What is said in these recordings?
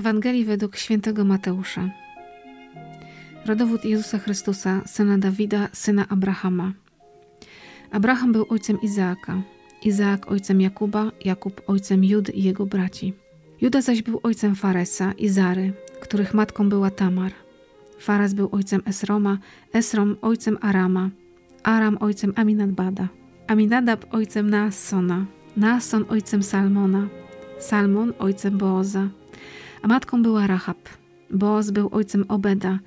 Ewangelii według świętego Mateusza. Rodowód Jezusa Chrystusa, syna Dawida, syna Abrahama. Abraham był ojcem Izaaka, Izaak ojcem Jakuba, Jakub ojcem Judy i jego braci. Juda zaś był ojcem Faresa i Zary, których matką była Tamar. Fares był ojcem Esroma, Esrom ojcem Arama, Aram ojcem Aminadbada, Aminadab ojcem Naassona, Naasson ojcem Salmona, Salmon ojcem Booza, a matką była Rahab. Booz był ojcem Obeda,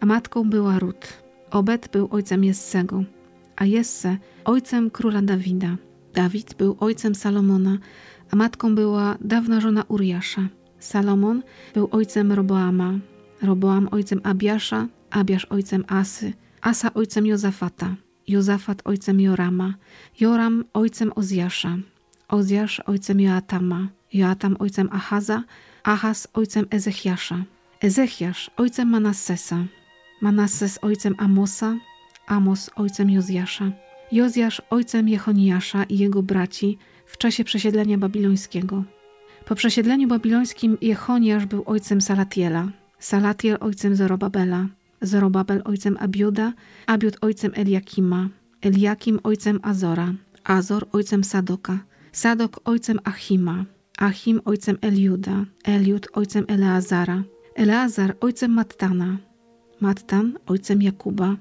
a matką była Rut. Obed był ojcem Jessego, a Jesse ojcem króla Dawida. Dawid był ojcem Salomona, a matką była dawna żona Uriasza. Salomon był ojcem Roboama, Roboam ojcem Abiasza, Abiasz ojcem Asy, Asa ojcem Jozafata, Jozafat ojcem Jorama, Joram ojcem Ozjasza, Ozjasz ojcem Joatama, Joatam ojcem Ahaza, Ahaz ojcem Ezechiasza, Ezechiasz ojcem Manassesa, Manasses ojcem Amosa, Amos ojcem Jozjasza, Jozjasz ojcem Jechoniasza i jego braci w czasie przesiedlenia babilońskiego. Po przesiedleniu babilońskim Jechoniasz był ojcem Salatiela, Salatiel ojcem Zorobabela, Zorobabel ojcem Abiuda, Abiud ojcem Eliakima, Eliakim ojcem Azora, Azor ojcem Sadoka, Sadok ojcem Achima, Achim ojcem Eliuda, Eliud ojcem Eleazara, Eleazar ojcem Mattana, Mattan ojcem Jakuba,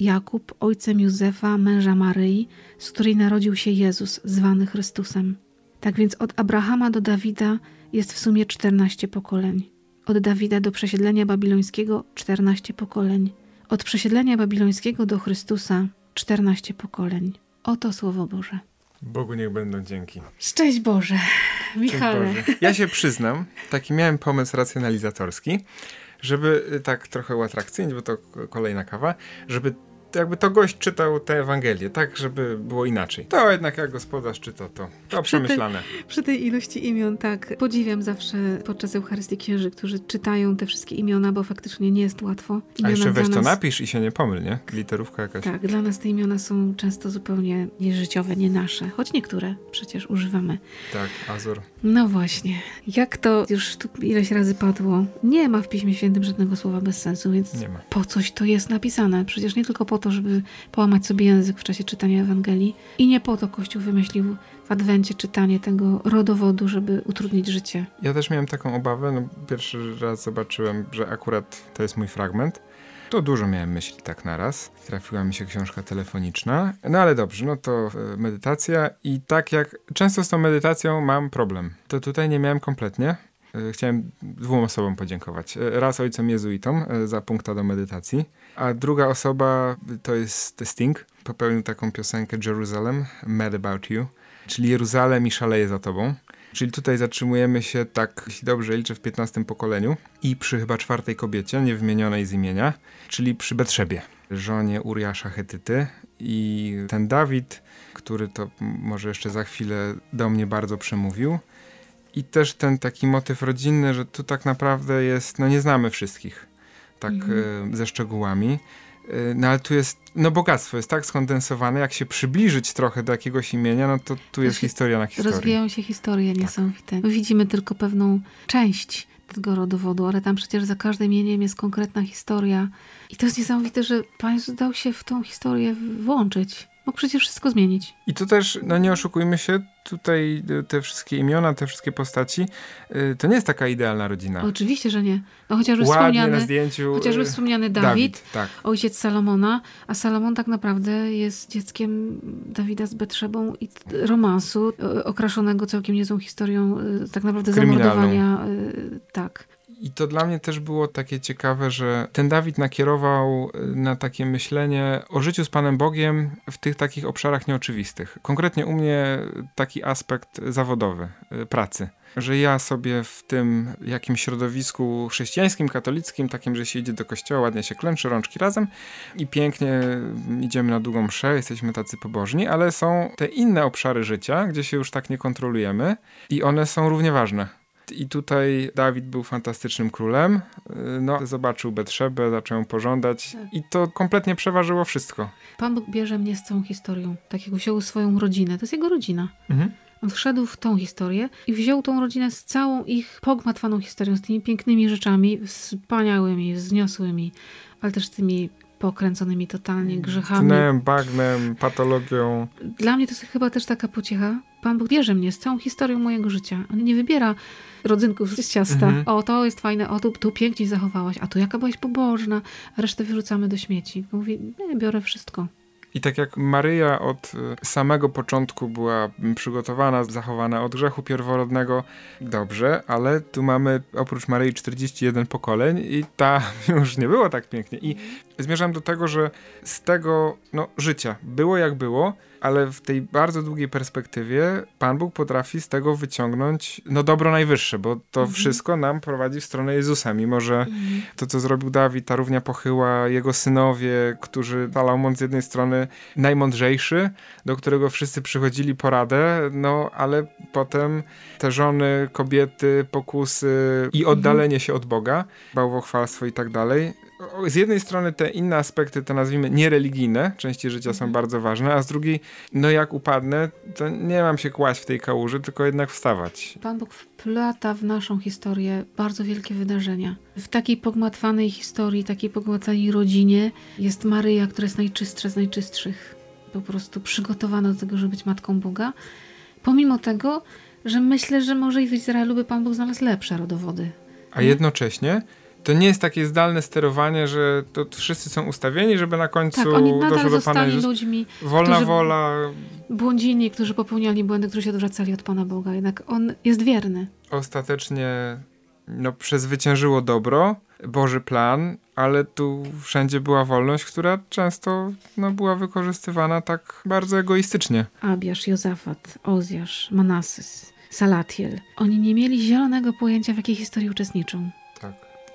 Jakub ojcem Józefa, męża Maryi, z której narodził się Jezus, zwany Chrystusem. Tak więc od Abrahama do Dawida jest w sumie 14 pokoleń. Od Dawida do przesiedlenia babilońskiego 14 pokoleń. Od przesiedlenia babilońskiego do Chrystusa 14 pokoleń. Oto Słowo Boże. Bogu niech będą dzięki. Szczęść Boże, Michale. Boże. Ja się przyznam, taki miałem pomysł racjonalizatorski, żeby y, tak trochę uatrakcyjnić, bo to kolejna kawa, żeby jakby to gość czytał tę Ewangelię, tak, żeby było inaczej. To jednak jak gospodarz czyta, to, to przy przemyślane. Tej, przy tej ilości imion, tak. Podziwiam zawsze podczas Eucharystii księży, którzy czytają te wszystkie imiona, bo faktycznie nie jest łatwo. Imiona A jeszcze weź nas... to napisz i się nie pomyl, nie? Literówka jakaś. Tak, dla nas te imiona są często zupełnie nieżyciowe, nie nasze, choć niektóre przecież używamy. Tak, Azor. No właśnie. Jak to już tu ileś razy padło, nie ma w Piśmie Świętym żadnego słowa bez sensu, więc po coś to jest napisane. Przecież nie tylko po to, żeby połamać sobie język w czasie czytania Ewangelii. I nie po to Kościół wymyślił w Adwencie czytanie tego rodowodu, żeby utrudnić życie. Ja też miałem taką obawę. No, pierwszy raz zobaczyłem, że akurat to jest mój fragment. To dużo miałem myśli tak naraz. Trafiła mi się książka telefoniczna. No ale dobrze, no to e, medytacja i tak jak często z tą medytacją mam problem. To tutaj nie miałem kompletnie. E, chciałem dwóm osobom podziękować. E, raz ojcom jezuitom za punkta do medytacji, a druga osoba to jest Sting. Popełnił taką piosenkę Jerusalem, Mad About You, czyli Jeruzalem i szaleje za tobą. Czyli tutaj zatrzymujemy się, tak jeśli dobrze liczę, w 15 pokoleniu i przy chyba czwartej kobiecie, nie wymienionej z imienia, czyli przy Betrzebie, żonie Uriasza Hetyty. I ten Dawid, który to może jeszcze za chwilę do mnie bardzo przemówił. I też ten taki motyw rodzinny, że tu tak naprawdę jest, no nie znamy wszystkich tak mhm. ze szczegółami. E, no ale tu jest, no bogactwo jest tak skondensowane, jak się przybliżyć trochę do jakiegoś imienia, no to tu jest historia na historii. Rozwijają się historie tak. niesamowite. Tak. Widzimy tylko pewną część tego rodowodu, ale tam przecież za każdym imieniem jest konkretna historia. I to jest niesamowite, że Jezus dał się w tą historię włączyć. Mógł przecież wszystko zmienić. I tu też, no nie oszukujmy się, tutaj y, te wszystkie imiona, te wszystkie postaci, y, to nie jest taka idealna rodzina. Oczywiście, że nie. No chociażby Ładnie wspomniany, zdjęciu, chociażby y, wspomniany Dawid, Dawid tak. ojciec Salomona, a Salomon tak naprawdę jest dzieckiem Dawida z Betrzebą i romansu okraszonego całkiem niezłą historią tak naprawdę zamordowania. Tak. I to dla mnie też było takie ciekawe, że ten Dawid nakierował y, na takie myślenie o życiu z Panem Bogiem w tych takich obszarach nieoczywistych. Konkretnie u mnie taki aspekt zawodowy, y, pracy. Że ja sobie w tym jakimś środowisku chrześcijańskim, katolickim, takim, że się idzie do kościoła, ładnie się klęczy, rączki razem i pięknie idziemy na długą mszę, jesteśmy tacy pobożni, ale są te inne obszary życia, gdzie się już tak nie kontrolujemy i one są równie ważne i tutaj Dawid był fantastycznym królem. No, zobaczył Betrzebę, zaczął ją pożądać tak. i to kompletnie przeważyło wszystko. Pan Bóg bierze mnie z całą historią. Tak jak wziął swoją rodzinę. To jest jego rodzina. Mhm. On wszedł w tą historię i wziął tą rodzinę z całą ich pogmatwaną historią, z tymi pięknymi rzeczami, wspaniałymi, wzniosłymi, ale też tymi pokręconymi totalnie grzechami. Tnem, bagnem, patologią. Dla mnie to jest chyba też taka pociecha. Pan Bóg bierze mnie z całą historią mojego życia. On nie wybiera rodzynków z ciasta. Mhm. O, to jest fajne, o, tu, tu pięknie zachowałaś, a tu jaka byłaś pobożna, a resztę wyrzucamy do śmieci. Mówi, nie, biorę wszystko. I tak jak Maryja od y, samego początku była przygotowana, zachowana od grzechu pierworodnego, dobrze, ale tu mamy oprócz Maryi 41 pokoleń i ta już nie było tak pięknie. I zmierzam do tego, że z tego no, życia było jak było, ale w tej bardzo długiej perspektywie Pan Bóg potrafi z tego wyciągnąć no dobro najwyższe, bo to mhm. wszystko nam prowadzi w stronę Jezusa, mimo że mhm. to, co zrobił Dawid, ta równia pochyła, jego synowie, którzy Salomon z jednej strony najmądrzejszy, do którego wszyscy przychodzili poradę, no ale potem te żony, kobiety, pokusy i mhm. oddalenie się od Boga, bałwochwalstwo i tak dalej, z jednej strony te inne aspekty, te nazwijmy niereligijne, części życia są mhm. bardzo ważne, a z drugiej, no jak upadnę, to nie mam się kłaść w tej kałuży, tylko jednak wstawać. Pan Bóg wplata w naszą historię bardzo wielkie wydarzenia. W takiej pogmatwanej historii, takiej pogmatwanej rodzinie jest Maryja, która jest najczystsza z najczystszych. Po prostu przygotowana do tego, żeby być Matką Boga. Pomimo tego, że myślę, że może i w Izraelu by Pan Bóg znalazł lepsze rodowody. A jednocześnie to nie jest takie zdalne sterowanie, że to wszyscy są ustawieni, żeby na końcu tak, oni nadal doszło do Pana ludźmi, Wolna wola. Błądzili, którzy popełniali błędy, którzy się odwracali od Pana Boga. Jednak On jest wierny. Ostatecznie no, przezwyciężyło dobro, Boży plan, ale tu wszędzie była wolność, która często no, była wykorzystywana tak bardzo egoistycznie. Abiasz, Jozafat, Ozjasz, Manasys, Salatiel. Oni nie mieli zielonego pojęcia, w jakiej historii uczestniczą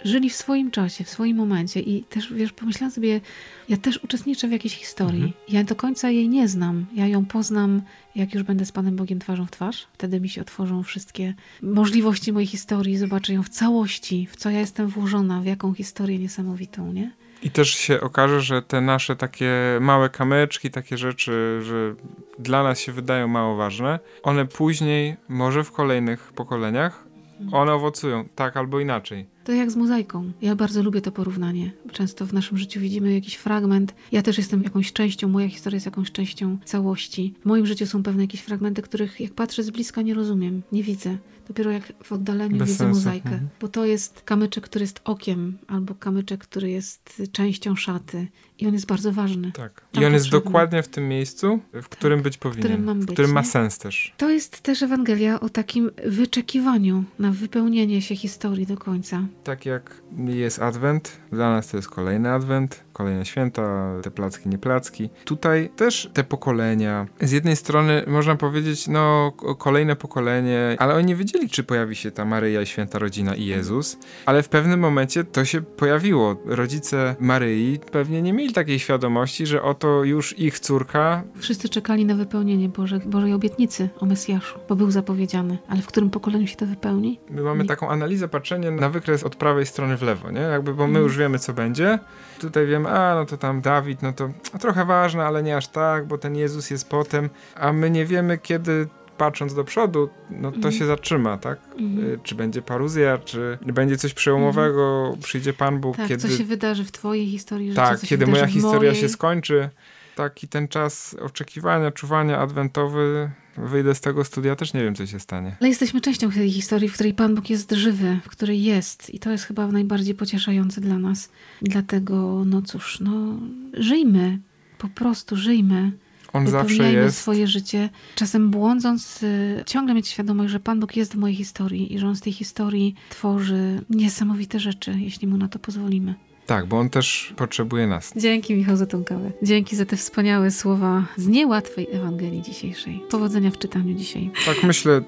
żyli w swoim czasie, w swoim momencie i też, wiesz, pomyślałam sobie, ja też uczestniczę w jakiejś historii. Mhm. Ja do końca jej nie znam. Ja ją poznam, jak już będę z Panem Bogiem twarzą w twarz. Wtedy mi się otworzą wszystkie możliwości mojej historii, zobaczę ją w całości, w co ja jestem włożona, w jaką historię niesamowitą, nie? I też się okaże, że te nasze takie małe kamyczki, takie rzeczy, że dla nas się wydają mało ważne, one później, może w kolejnych pokoleniach, one owocują, tak albo inaczej. To jak z mozaiką. Ja bardzo lubię to porównanie. Często w naszym życiu widzimy jakiś fragment. Ja też jestem jakąś częścią, moja historia jest jakąś częścią całości. W moim życiu są pewne jakieś fragmenty, których jak patrzę z bliska nie rozumiem, nie widzę. Dopiero jak w oddaleniu Bez widzę sensu. mozaikę. Mhm. Bo to jest kamyczek, który jest okiem, albo kamyczek, który jest częścią szaty. I on jest bardzo ważny. Tak. I on jest dokładnie w tym miejscu, w którym tak, być powinien. W którym, mam być, w którym ma sens też. To jest też Ewangelia o takim wyczekiwaniu na wypełnienie się historii do końca. Tak jak jest Adwent, dla nas to jest kolejny Adwent, kolejne święta, te placki, nie placki. Tutaj też te pokolenia, z jednej strony można powiedzieć, no kolejne pokolenie, ale oni nie wiedzieli, czy pojawi się ta Maryja, święta rodzina i Jezus, ale w pewnym momencie to się pojawiło. Rodzice Maryi pewnie nie mieli takiej świadomości, że oto już ich córka. Wszyscy czekali na wypełnienie Boże, Bożej obietnicy o Mesjaszu, bo był zapowiedziany, ale w którym pokoleniu się to wypełni? My mamy nie. taką analizę, patrzenie na wykres od prawej strony w lewo, nie? Jakby, bo my mm. już wiemy, co będzie. Tutaj wiemy, a no to tam Dawid, no to trochę ważne, ale nie aż tak, bo ten Jezus jest potem, a my nie wiemy, kiedy patrząc do przodu, no to mm. się zatrzyma, tak? Mm. Czy będzie paruzja, czy będzie coś przełomowego, mm. przyjdzie Pan Bóg, tak, kiedy... co się wydarzy w twojej historii życia, Tak, kiedy moja historia się skończy. Taki ten czas oczekiwania, czuwania adwentowy wyjdę z tego studia, też nie wiem, co się stanie. Ale jesteśmy częścią tej historii, w której Pan Bóg jest żywy, w której jest. I to jest chyba najbardziej pocieszające dla nas. Dlatego, no cóż, no żyjmy. Po prostu żyjmy. On zawsze jest. swoje życie. Czasem błądząc, y, ciągle mieć świadomość, że Pan Bóg jest w mojej historii i że On z tej historii tworzy niesamowite rzeczy, jeśli Mu na to pozwolimy. Tak, bo on też potrzebuje nas. Dzięki Michał za tą kawę. Dzięki za te wspaniałe słowa z niełatwej Ewangelii dzisiejszej. Powodzenia w czytaniu dzisiaj. Tak myślę,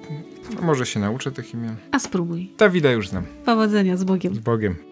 może się nauczę tych imion. A spróbuj. Dawida już znam. Powodzenia z Bogiem. Z Bogiem.